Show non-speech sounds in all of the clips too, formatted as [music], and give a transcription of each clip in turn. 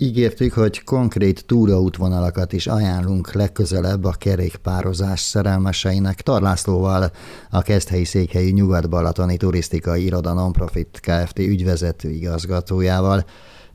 Ígértük, hogy konkrét túraútvonalakat is ajánlunk legközelebb a kerékpározás szerelmeseinek Tarlászlóval, a Keszthelyi Székhelyi Nyugat-Balatoni Turisztikai Iroda Nonprofit Kft. ügyvezető igazgatójával.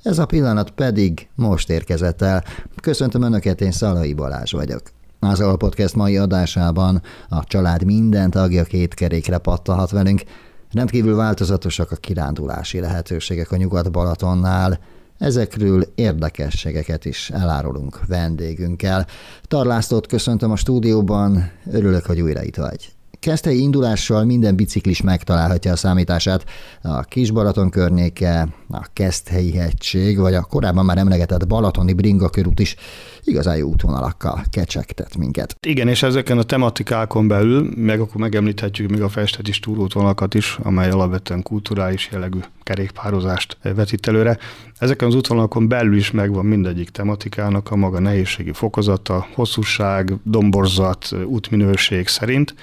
Ez a pillanat pedig most érkezett el. Köszöntöm Önöket, én Szalai Balázs vagyok. Az a podcast mai adásában a család minden tagja két kerékre pattanhat velünk. Rendkívül változatosak a kirándulási lehetőségek a Nyugat-Balatonnál – Ezekről érdekességeket is elárulunk vendégünkkel. Tarlásztót köszöntöm a stúdióban, örülök, hogy újra itt vagy. Keszthelyi indulással minden biciklis megtalálhatja a számítását. A Kisbalaton környéke, a Keszthelyi hegység, vagy a korábban már emlegetett Balatoni Bringa körút is igazán jó útvonalakkal kecsegtet minket. Igen, és ezeken a tematikákon belül, meg akkor megemlíthetjük még a is túrótvonalakat is, amely alapvetően kulturális jellegű kerékpározást vetít előre. Ezeken az útvonalakon belül is megvan mindegyik tematikának a maga nehézségi fokozata, hosszúság, domborzat, útminőség szerint.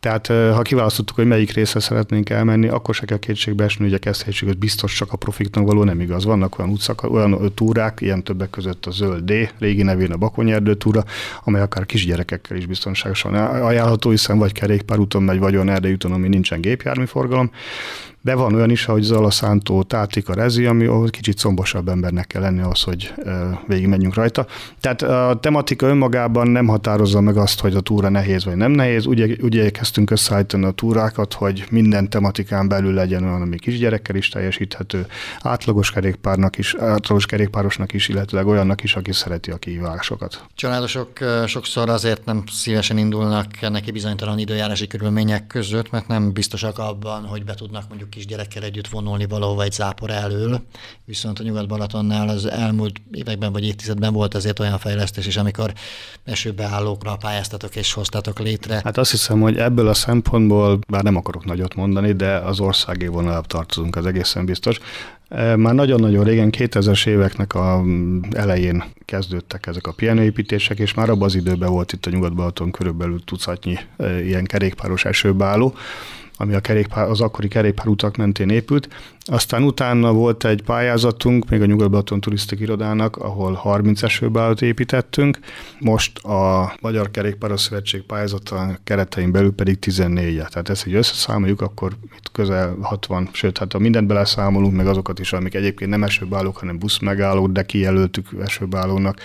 Tehát ha kiválasztottuk, hogy melyik részre szeretnénk elmenni, akkor se kell kétségbe esni, hogy a kezdhetjük, hogy biztos csak a profiknak való nem igaz. Vannak olyan, utcak, olyan túrák, ilyen többek között a Zöld D, régi nevén a Bakonyerdő túra, amely akár kisgyerekekkel is biztonságosan ajánlható, hiszen vagy kerékpárúton megy, vagy olyan erdei ami nincsen gépjárműforgalom. De van olyan is, hogy Zala Szántó, Tátika, Rezi, ami ahol kicsit szombosabb embernek kell lenni ahhoz, hogy végigmenjünk rajta. Tehát a tematika önmagában nem határozza meg azt, hogy a túra nehéz vagy nem nehéz. Ugye, ugye elkezdtünk összeállítani a túrákat, hogy minden tematikán belül legyen olyan, ami kisgyerekkel is teljesíthető, átlagos kerékpárnak is, átlagos kerékpárosnak is, illetve olyannak is, aki szereti a kihívásokat. Családosok sokszor azért nem szívesen indulnak neki bizonytalan időjárási körülmények között, mert nem biztosak abban, hogy be tudnak mondjuk kisgyerekkel együtt vonulni valahova egy zápor elől, viszont a Nyugat-Balatonnál az elmúlt években vagy évtizedben volt azért olyan fejlesztés is, amikor esőbeállókra pályáztatok és hoztatok létre. Hát azt hiszem, hogy ebből a szempontból, bár nem akarok nagyot mondani, de az országi vonalabb tartozunk, az egészen biztos. E, már nagyon-nagyon régen, 2000-es éveknek a elején kezdődtek ezek a pihenőépítések, és már abban az időben volt itt a Nyugat-Balaton körülbelül tucatnyi e, ilyen kerékpáros esőbeálló, ami a kerékpár, az akkori kerékpárutak mentén épült. Aztán utána volt egy pályázatunk, még a Nyugat-Balaton Turisztik Irodának, ahol 30 esőbeállót építettünk. Most a Magyar Kerékpáros pályázata keretein belül pedig 14 -e. Tehát ezt, hogy összeszámoljuk, akkor itt közel 60, sőt, hát ha mindent beleszámolunk, meg azokat is, amik egyébként nem esőbeállók, hanem buszmegállók, de kijelöltük esőbeállónak,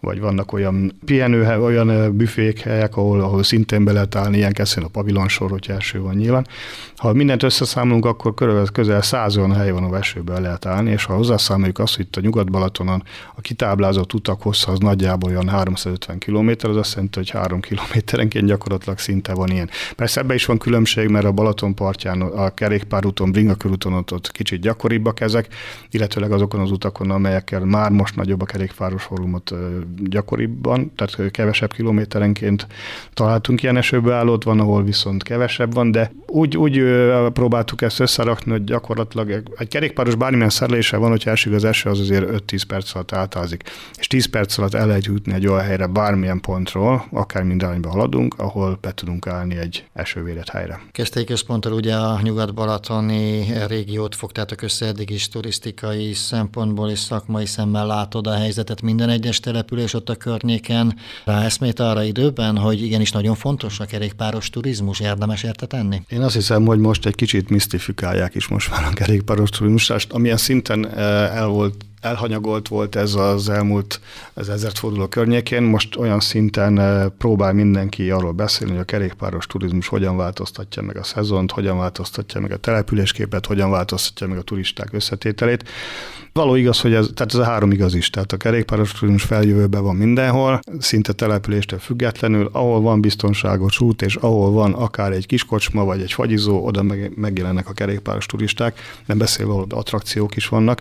vagy vannak olyan pihenőhely, olyan büfékhelyek, ahol, ahol szintén be lehet állni, ilyen a pavilonsor, hogyha eső van nyilván. Ha mindent összeszámolunk, akkor körülbelül közel 100 olyan hely van, a esőben lehet állni, és ha hozzászámoljuk azt, hogy itt a Nyugat-Balatonon a kitáblázott utak hossza az nagyjából olyan 350 km, az azt jelenti, hogy 3 kilométerenként gyakorlatilag szinte van ilyen. Persze ebbe is van különbség, mert a Balaton partján, a kerékpárúton, Bringa körúton ott, ott kicsit gyakoribbak ezek, illetőleg azokon az utakon, amelyekkel már most nagyobb a kerékpáros forumot gyakoribban, tehát kevesebb kilométerenként találtunk ilyen esőbeállót, van, ahol viszont kevesebb van, de úgy, úgy próbáltuk ezt összerakni, hogy gyakorlatilag egy kerékpáros bármilyen szerelése van, hogyha esik az eső, az azért 5-10 perc alatt átázik. És 10 perc alatt el lehet jutni egy olyan helyre bármilyen pontról, akár minden haladunk, ahol be tudunk állni egy esővédett helyre. Kezdték központtal ugye a nyugat-balatoni régiót fogtátok össze eddig is turisztikai szempontból és szakmai szemmel látod a helyzetet minden egyes település ott a környéken. Rá eszmét arra időben, hogy igenis nagyon fontos a kerékpáros turizmus, érdemes érte tenni? Én azt hiszem, hogy most egy kicsit misztifikálják is most már a kerékpáros turizmusást, amilyen szinten eh, el volt elhanyagolt volt ez az elmúlt az ezerforduló környékén. Most olyan szinten eh, próbál mindenki arról beszélni, hogy a kerékpáros turizmus hogyan változtatja meg a szezont, hogyan változtatja meg a településképet, hogyan változtatja meg a turisták összetételét. Való igaz, hogy ez, tehát ez a három igaz is, tehát a kerékpáros turizmus feljövőben van mindenhol, szinte településtől függetlenül, ahol van biztonságos út, és ahol van akár egy kiskocsma, vagy egy fagyizó, oda megjelennek a kerékpáros turisták, nem beszélve, ahol attrakciók is vannak.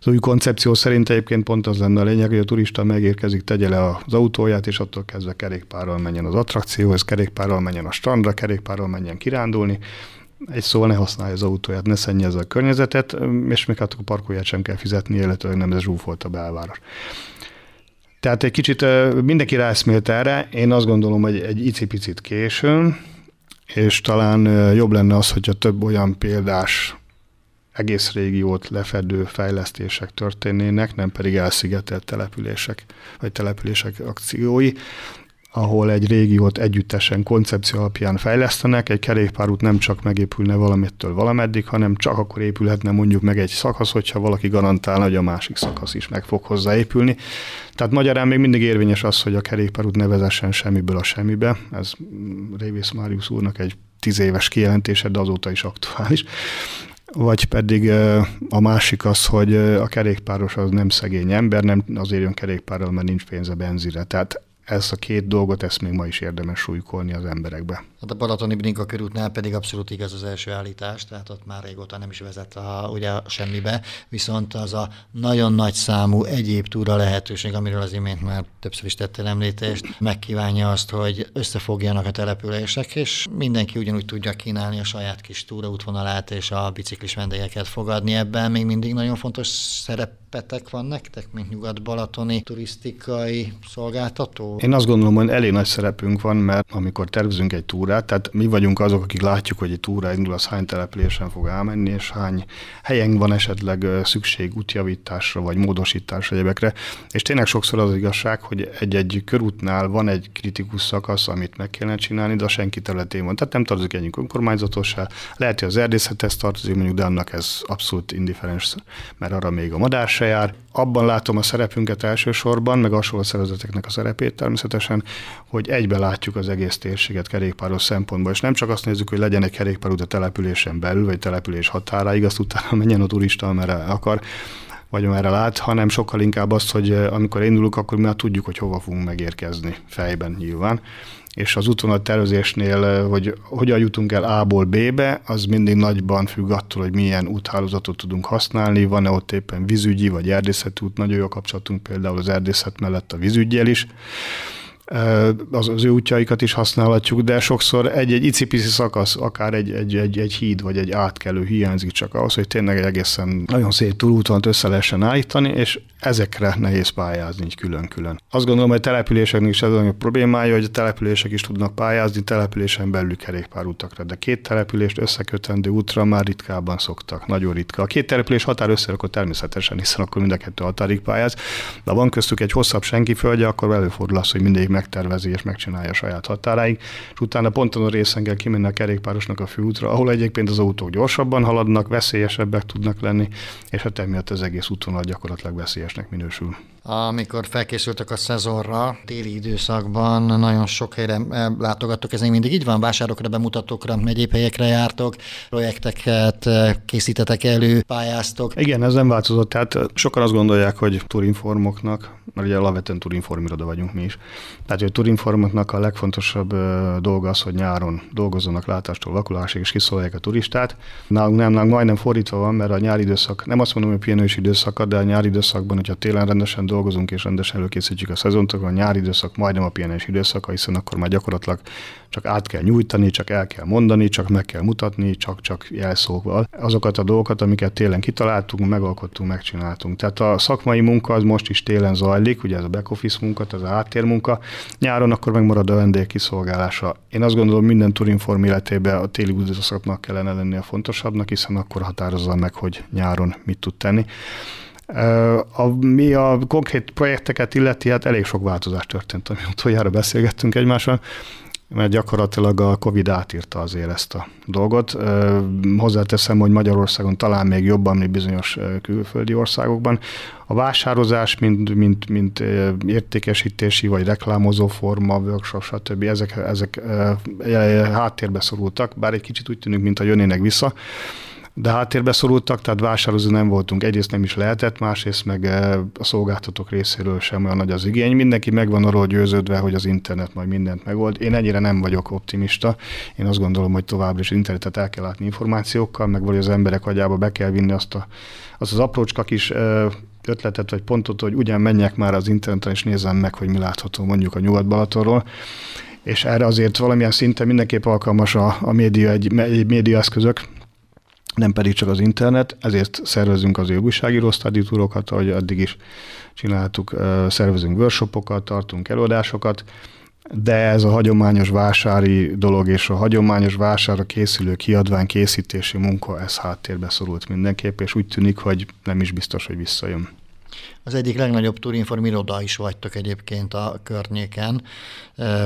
Az új koncepció szerint egyébként pont az lenne a lényeg, hogy a turista megérkezik, tegye le az autóját, és attól kezdve kerékpárral menjen az attrakcióhoz, kerékpárral menjen a strandra, kerékpárral menjen kirándulni, egy szóval ne használja az autóját, ne szennyezze a környezetet, és még hát a parkolját sem kell fizetni, illetve nem ez zsúfolt a belváros. Tehát egy kicsit mindenki ráeszmélt erre, én azt gondolom, hogy egy icipicit későn, és talán jobb lenne az, hogyha több olyan példás egész régiót lefedő fejlesztések történnének, nem pedig elszigetelt települések, vagy települések akciói ahol egy régiót együttesen koncepció alapján fejlesztenek, egy kerékpárút nem csak megépülne valamitől valameddig, hanem csak akkor épülhetne mondjuk meg egy szakasz, hogyha valaki garantálna, hogy a másik szakasz is meg fog hozzáépülni. Tehát magyarán még mindig érvényes az, hogy a kerékpárút ne vezessen semmiből a semmibe. Ez Révész Máriusz úrnak egy tíz éves kijelentése, de azóta is aktuális vagy pedig a másik az, hogy a kerékpáros az nem szegény ember, nem azért jön kerékpárral, mert nincs pénze benzire. Tehát ezt a két dolgot, ezt még ma is érdemes súlykolni az emberekbe. Hát a Balatoni Brinka körútnál pedig abszolút igaz az első állítás, tehát ott már régóta nem is vezet a, ugye semmibe, viszont az a nagyon nagy számú egyéb túra lehetőség, amiről az imént már többször is tettél említést, megkívánja azt, hogy összefogjanak a települések, és mindenki ugyanúgy tudja kínálni a saját kis túraútvonalát és a biciklis vendégeket fogadni. Ebben még mindig nagyon fontos szerepetek van nektek, mint nyugat-balatoni turisztikai szolgáltató? Én azt gondolom, hogy elég nagy szerepünk van, mert amikor tervezünk egy túrát, tehát mi vagyunk azok, akik látjuk, hogy egy túra indul, az hány településen fog elmenni, és hány helyen van esetleg szükség útjavításra, vagy módosításra, egyebekre. És tényleg sokszor az igazság, hogy egy-egy körútnál van egy kritikus szakasz, amit meg kellene csinálni, de senki területén van. Tehát nem tartozik egyik önkormányzatossá. Lehet, hogy az erdészethez tartozik, mondjuk, de annak ez abszolút indiferens, mert arra még a madár se jár. Abban látom a szerepünket elsősorban, meg a szervezeteknek a szerepét természetesen, hogy egybe látjuk az egész térséget kerékpáros szempontból, és nem csak azt nézzük, hogy legyen egy kerékpárút a településen belül, vagy település határáig, azt utána menjen a turista, amerre akar, vagy amerre lát, hanem sokkal inkább azt, hogy eh, amikor indulunk, akkor már tudjuk, hogy hova fogunk megérkezni fejben nyilván. És az útvonal tervezésnél, eh, hogy hogyan jutunk el A-ból B-be, az mindig nagyban függ attól, hogy milyen úthálózatot tudunk használni, van-e ott éppen vízügyi vagy erdészeti út, nagyon jó kapcsolatunk például az erdészet mellett a vízügyel is az, az ő útjaikat is használhatjuk, de sokszor egy-egy icipici szakasz, akár egy, egy, egy, egy híd vagy egy átkelő hiányzik csak ahhoz, hogy tényleg egy egészen nagyon szép túlútvonat össze lehessen állítani, és ezekre nehéz pályázni így külön-külön. Azt gondolom, hogy a településeknek is ez a problémája, hogy a települések is tudnak pályázni településen belül kerékpárutakra, de két települést összekötendő útra már ritkában szoktak, nagyon ritka. A két település határ össze, akkor természetesen, hiszen akkor mind a kettő határig pályáz, de van köztük egy hosszabb senki földje, akkor előfordul az, hogy mindig megtervezi és megcsinálja a saját határáig, és utána pont a részen kell kimenni a kerékpárosnak a főútra, ahol egyébként az autók gyorsabban haladnak, veszélyesebbek tudnak lenni, és hát emiatt az egész útvonal gyakorlatilag veszélyesnek minősül. Amikor felkészültek a szezonra, téli időszakban nagyon sok helyre látogattok, ez még mindig így van, vásárokra, bemutatókra, egyéb helyekre jártok, projekteket készítetek elő, pályáztok. Igen, ez nem változott, tehát sokan azt gondolják, hogy turinformoknak, mert ugye alapvetően turinform iroda vagyunk mi is, tehát hogy a turinformoknak a legfontosabb dolga az, hogy nyáron dolgozzanak látástól vakulásig és kiszolgálják a turistát. Nálunk nem, nálunk majdnem fordítva van, mert a nyári időszak, nem azt mondom, hogy pihenős időszak, de a nyári időszakban, hogyha télen rendesen dolgozunk és rendesen előkészítjük a szezont, akkor a nyári időszak majdnem a pihenés időszaka, hiszen akkor már gyakorlatilag csak át kell nyújtani, csak el kell mondani, csak meg kell mutatni, csak-csak jelszóval. Azokat a dolgokat, amiket télen kitaláltunk, megalkottunk, megcsináltunk. Tehát a szakmai munka az most is télen zajlik, ugye ez a back office munka, ez a háttérmunka. Nyáron akkor megmarad a vendég kiszolgálása. Én azt gondolom, minden turinform életében a téli időszaknak kellene lenni a fontosabbnak, hiszen akkor határozza meg, hogy nyáron mit tud tenni. A, mi a konkrét projekteket illeti, hát elég sok változás történt, ami utoljára beszélgettünk egymással, mert gyakorlatilag a Covid átírta azért ezt a dolgot. Hozzáteszem, hogy Magyarországon talán még jobban, mint bizonyos külföldi országokban. A vásározás, mint, mint, mint értékesítési vagy reklámozó forma, workshop, stb. ezek, ezek háttérbe szorultak, bár egy kicsit úgy tűnik, mint a jönnének vissza de háttérbe szorultak, tehát vásározó nem voltunk. Egyrészt nem is lehetett, másrészt meg eh, a szolgáltatók részéről sem olyan nagy az igény. Mindenki megvan arról győződve, hogy az internet majd mindent megold. Én ennyire nem vagyok optimista. Én azt gondolom, hogy továbbra is internetet el kell látni információkkal, meg vagy az emberek agyába be kell vinni azt, a, azt az aprócska kis eh, ötletet vagy pontot, hogy ugyan menjek már az interneten és nézzem meg, hogy mi látható mondjuk a Nyugat-Balatonról és erre azért valamilyen szinten mindenképp alkalmas a, a média, egy, egy médiaeszközök, nem pedig csak az internet, ezért szervezünk az újságíró túrokat, ahogy addig is csináltuk, szervezünk workshopokat, tartunk előadásokat, de ez a hagyományos vásári dolog és a hagyományos vására készülő kiadvány készítési munka, ez háttérbe szorult mindenképp, és úgy tűnik, hogy nem is biztos, hogy visszajön. Az egyik legnagyobb Turinform iroda is vagytok egyébként a környéken.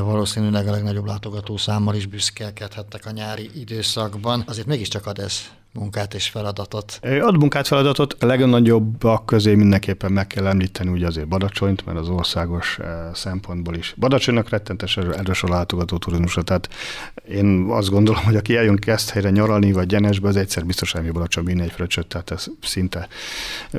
Valószínűleg a legnagyobb látogató számmal is büszkelkedhettek a nyári időszakban. Azért mégiscsak ad ez munkát és feladatot? Ad munkát, feladatot. A legnagyobbak közé mindenképpen meg kell említeni ugye azért Badacsonyt, mert az országos szempontból is. Badacsonynak rettentes erős a látogató turizmusra, tehát én azt gondolom, hogy aki eljön helyre nyaralni, vagy Gyenesbe, az egyszer biztos elmegy Badacsony vinni egy fröccsöt, tehát ez szinte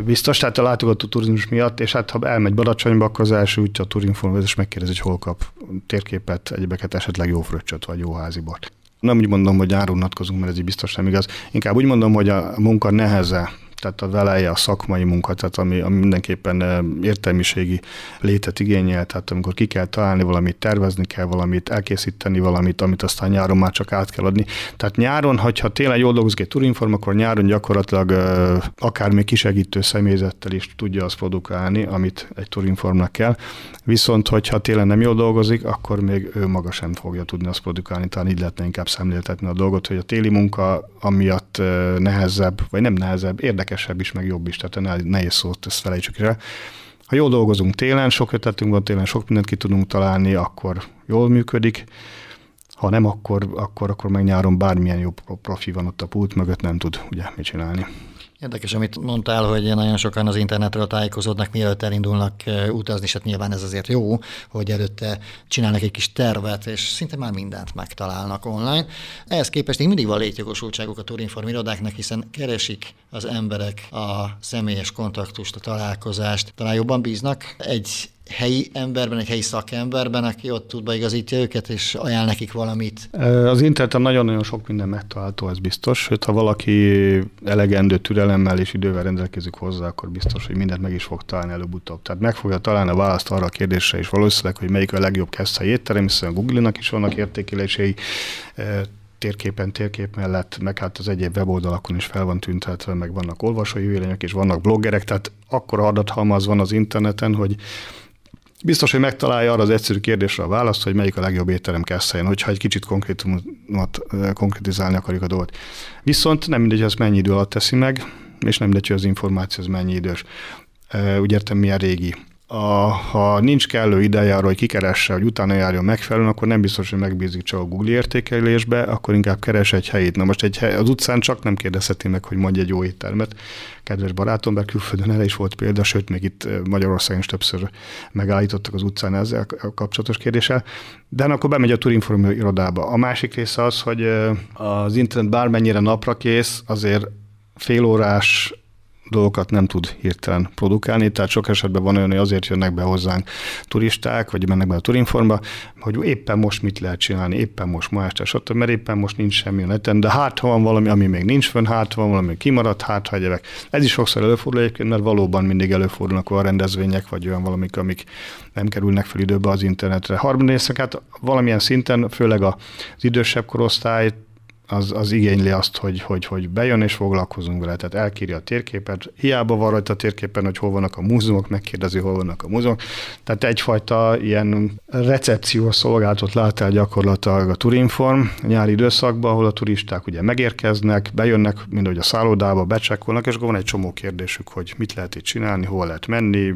biztos. Tehát a látogató turizmus miatt, és hát ha elmegy Badacsonyba, akkor az első útja a turinform, és megkérdezi, hogy hol kap térképet, egyebeket, esetleg jó fröccsöt, vagy jó házi bort nem úgy mondom, hogy árulnatkozunk, mert ez így biztos nem igaz. Inkább úgy mondom, hogy a munka neheze tehát a veleje a szakmai munka, tehát ami, ami mindenképpen értelmiségi létet igényel, tehát amikor ki kell találni valamit, tervezni kell valamit, elkészíteni valamit, amit aztán nyáron már csak át kell adni. Tehát nyáron, hogyha tényleg jól dolgozik egy turinform, akkor nyáron gyakorlatilag akár még kisegítő személyzettel is tudja azt produkálni, amit egy turinformnak kell. Viszont, hogyha tényleg nem jól dolgozik, akkor még ő maga sem fogja tudni azt produkálni, talán így lehetne inkább szemléltetni a dolgot, hogy a téli munka amiatt nehezebb, vagy nem nehezebb, érdekes érdekesebb is, meg jobb is, tehát nehéz szót, ezt felejtsük el. Ha jól dolgozunk télen, sok ötletünk van télen, sok mindent ki tudunk találni, akkor jól működik. Ha nem, akkor, akkor, akkor meg nyáron bármilyen jobb profi van ott a pult mögött, nem tud ugye mit csinálni. Érdekes, amit mondtál, hogy nagyon sokan az internetről tájékozódnak, mielőtt elindulnak utazni, és hát nyilván ez azért jó, hogy előtte csinálnak egy kis tervet, és szinte már mindent megtalálnak online. Ehhez képest még mindig van létjogosultságuk a Turinform irodáknak, hiszen keresik az emberek a személyes kontaktust, a találkozást, talán jobban bíznak egy helyi emberben, egy helyi szakemberben, aki ott tud beigazítja őket, és ajánl nekik valamit? Az interneten nagyon-nagyon sok minden megtalálható, ez biztos. Sőt, ha valaki elegendő türelemmel és idővel rendelkezik hozzá, akkor biztos, hogy mindent meg is fog találni előbb-utóbb. Tehát meg fogja találni a választ arra a kérdésre is valószínűleg, hogy melyik a legjobb keszthely étterem, hiszen a Google-nak is vannak értékelései, térképen, térkép mellett, meg hát az egyéb weboldalakon is fel van tüntetve, meg vannak olvasói vélemények, és vannak bloggerek, tehát akkora adathalmaz van az interneten, hogy Biztos, hogy megtalálja arra az egyszerű kérdésre a választ, hogy melyik a legjobb étterem Kesszeljen, hogyha egy kicsit konkrétumot, konkrétizálni akarjuk a dolgot. Viszont nem mindegy, hogy ez mennyi idő alatt teszi meg, és nem mindegy, hogy az információ az mennyi idős. Úgy értem, milyen régi a, ha nincs kellő ideje arra, hogy kikeresse, hogy utána járjon megfelelően, akkor nem biztos, hogy megbízik csak a Google értékelésbe, akkor inkább keres egy helyét. Na most egy hely, az utcán csak nem kérdezheti meg, hogy mondja egy jó éttermet. Kedves barátom, mert külföldön el is volt példa, sőt, még itt Magyarországon is többször megállítottak az utcán ezzel a kapcsolatos kérdéssel. De akkor bemegy a Turinform irodába. A másik része az, hogy az internet bármennyire napra kész, azért félórás dolgokat nem tud hirtelen produkálni, tehát sok esetben van olyan, hogy azért jönnek be hozzánk turisták, vagy mennek be a turinformba, hogy éppen most mit lehet csinálni, éppen most ma este, stb., mert éppen most nincs semmi a neten, de hát ha van valami, ami még nincs fönn, hát ha van valami kimaradt, hát ha egyebek. Ez is sokszor előfordul egyébként, mert valóban mindig előfordulnak olyan rendezvények, vagy olyan valamik, amik nem kerülnek fel időbe az internetre. Harmadrészt, hát valamilyen szinten, főleg az idősebb korosztály az, az igényli azt, hogy, hogy, hogy bejön és foglalkozunk vele. Tehát elkírja a térképet, hiába van rajta a térképen, hogy hol vannak a múzeumok, megkérdezi, hol vannak a múzeumok. Tehát egyfajta ilyen recepciós szolgáltat lát el gyakorlatilag a Turinform nyári időszakban, ahol a turisták ugye megérkeznek, bejönnek, mindegy a szállodába, becsekkolnak, és akkor van egy csomó kérdésük, hogy mit lehet itt csinálni, hol lehet menni,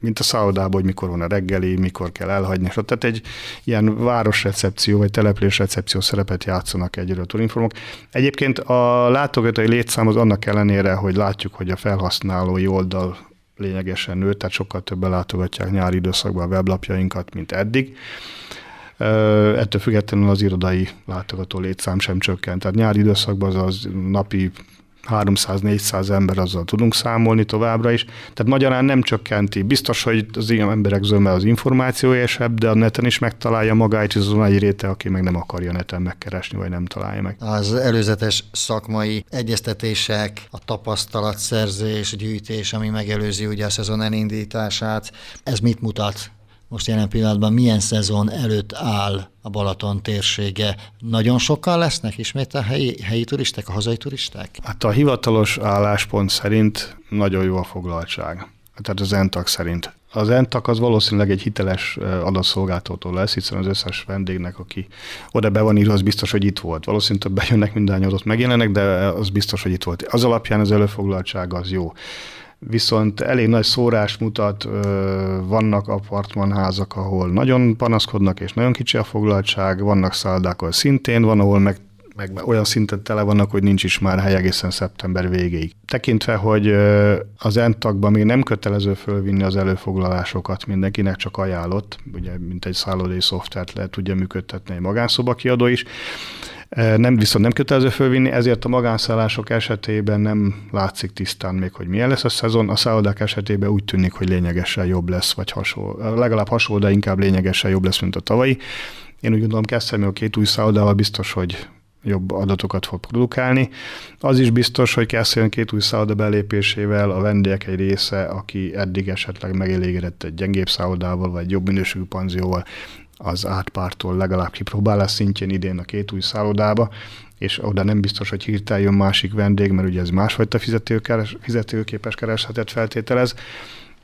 mint a szállodában, hogy mikor van a reggeli, mikor kell elhagyni. Tehát egy ilyen városrecepció vagy településrecepció szerepet játszanak egyre a turinformok. Egyébként a látogatói létszám az annak ellenére, hogy látjuk, hogy a felhasználói oldal lényegesen nőtt, tehát sokkal többen látogatják nyári időszakban a weblapjainkat, mint eddig. Ettől függetlenül az irodai látogató létszám sem csökkent. Tehát nyári időszakban az, az napi 300-400 ember, azzal tudunk számolni továbbra is. Tehát magyarán nem csökkenti. Biztos, hogy az ilyen emberek zöme az információésebb, de a neten is megtalálja magáit, és az egy réte, aki meg nem akarja neten megkeresni, vagy nem találja meg. Az előzetes szakmai egyeztetések, a tapasztalatszerzés, gyűjtés, ami megelőzi ugye a szezon elindítását, ez mit mutat most jelen pillanatban milyen szezon előtt áll a Balaton térsége? Nagyon sokan lesznek ismét a helyi, helyi turisták, a hazai turisták? Hát a hivatalos álláspont szerint nagyon jó a foglaltság. Tehát az ENTAG szerint. Az ENTAK az valószínűleg egy hiteles adatszolgáltató lesz, hiszen az összes vendégnek, aki oda be van írva, az biztos, hogy itt volt. Valószínűleg több bejönnek, minden adott megjelenek, de az biztos, hogy itt volt. Az alapján az előfoglaltság az jó viszont elég nagy szórás mutat, vannak apartmanházak, ahol nagyon panaszkodnak, és nagyon kicsi a foglaltság, vannak szállodák, ahol szintén van, ahol meg meg olyan szinten tele vannak, hogy nincs is már hely egészen szeptember végéig. Tekintve, hogy az entakban még nem kötelező fölvinni az előfoglalásokat, mindenkinek csak ajánlott, ugye mint egy szállodai szoftvert lehet tudja működtetni egy magánszoba kiadó is, nem, viszont nem kötelező fölvinni, ezért a magánszállások esetében nem látszik tisztán még, hogy milyen lesz a szezon. A szállodák esetében úgy tűnik, hogy lényegesen jobb lesz, vagy hasonló, legalább hasonló, de inkább lényegesen jobb lesz, mint a tavalyi. Én úgy gondolom, kezdtem a két új szállodával biztos, hogy jobb adatokat fog produkálni. Az is biztos, hogy Keszthelyön két új szálloda belépésével a vendégek egy része, aki eddig esetleg megelégedett egy gyengébb szállodával, vagy jobb minőségű panzióval, az átpártól legalább kipróbálás szintjén idén a két új szállodába, és oda nem biztos, hogy hirtelen jön másik vendég, mert ugye ez másfajta fizetőképes keresletet feltételez,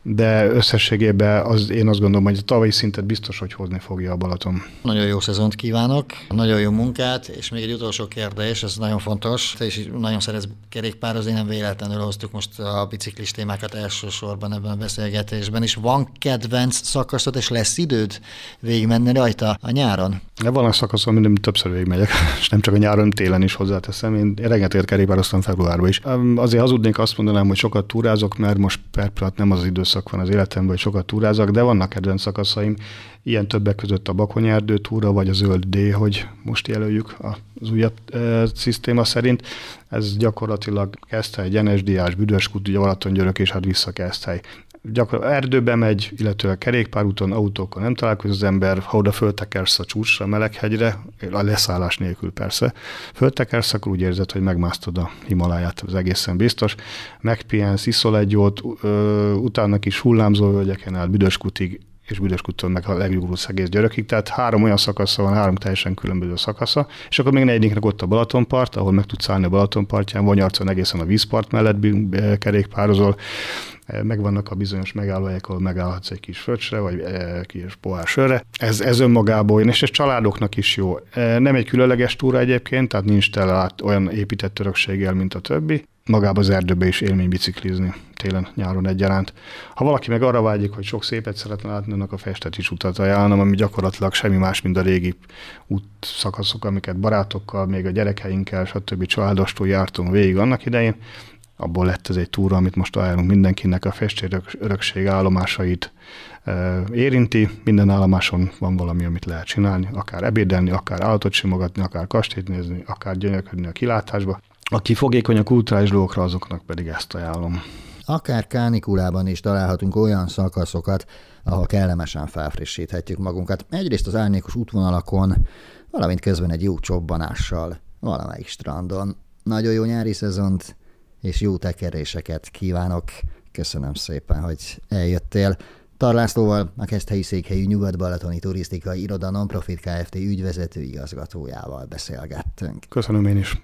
de összességében az, én azt gondolom, hogy a tavalyi szintet biztos, hogy hozni fogja a Balaton. Nagyon jó szezont kívánok, nagyon jó munkát, és még egy utolsó kérdés, ez nagyon fontos. Te is nagyon szeretsz kerékpározni, nem véletlenül hoztuk most a biciklis témákat elsősorban ebben a beszélgetésben, és van kedvenc szakaszod, és lesz időd végigmenni rajta a nyáron? De van a szakaszon, minden többször végigmegyek, [laughs] és nem csak a nyáron, télen is hozzáteszem. Én rengeteget kerékpároztam februárban is. Azért hazudnék azt mondanám, hogy sokat túrázok, mert most per nem az időszak időszak van az életemben, hogy sokat túrázak, de vannak kedvenc szakaszaim, ilyen többek között a Bakonyerdő túra, vagy a Zöld D, hogy most jelöljük az újabb e, szisztéma szerint. Ez gyakorlatilag Keszthely, Gyenesdiás, Büdöskút, ugye Balatongyörök, és hát vissza Keszthely gyakor erdőbe megy, illetve kerékpárúton, autókkal nem találkozik az ember, ha oda föltekersz a csúcsra, Meleghegyre, a leszállás nélkül persze, föltekersz, akkor úgy érzed, hogy megmásztod a Himaláját, az egészen biztos. Megpihensz, iszol egy jót, utána kis hullámzó völgyeken át Büdöskutig, és Büdöskuttól meg a legjúrusz egész györökig, tehát három olyan szakasza van, három teljesen különböző szakasza, és akkor még negyediknek ott a Balatonpart, ahol meg tudsz állni a Balatonpartján, Vanyarcon egészen a vízpart mellett kerékpározol, megvannak a bizonyos megállóhelyek, ahol megállhatsz egy kis fröccsre, vagy egy kis pohár. Ez, ez önmagából jön, és ez családoknak is jó. Nem egy különleges túra egyébként, tehát nincs tele olyan épített örökséggel, mint a többi. Magába az erdőbe is élmény biciklizni télen, nyáron egyaránt. Ha valaki meg arra vágyik, hogy sok szépet szeretne látni, annak a festet is utat ajánlom, ami gyakorlatilag semmi más, mint a régi útszakaszok, amiket barátokkal, még a gyerekeinkkel, stb. családostól jártunk végig annak idején abból lett ez egy túra, amit most ajánlunk mindenkinek, a örökség állomásait érinti. Minden állomáson van valami, amit lehet csinálni, akár ebédelni, akár állatot simogatni, akár kastélyt nézni, akár gyönyörködni a kilátásba. Aki fogékony a kulturális dolgokra, azoknak pedig ezt ajánlom. Akár kánikulában is találhatunk olyan szakaszokat, ahol kellemesen felfrissíthetjük magunkat. Egyrészt az árnyékos útvonalakon, valamint közben egy jó csobbanással valamelyik strandon. Nagyon jó nyári szezont, és jó tekeréseket kívánok. Köszönöm szépen, hogy eljöttél. Tarlászlóval, a Keszthelyi Székhelyű Nyugat-Balatoni Turisztikai Iroda Nonprofit Kft. ügyvezető igazgatójával beszélgettünk. Köszönöm én is.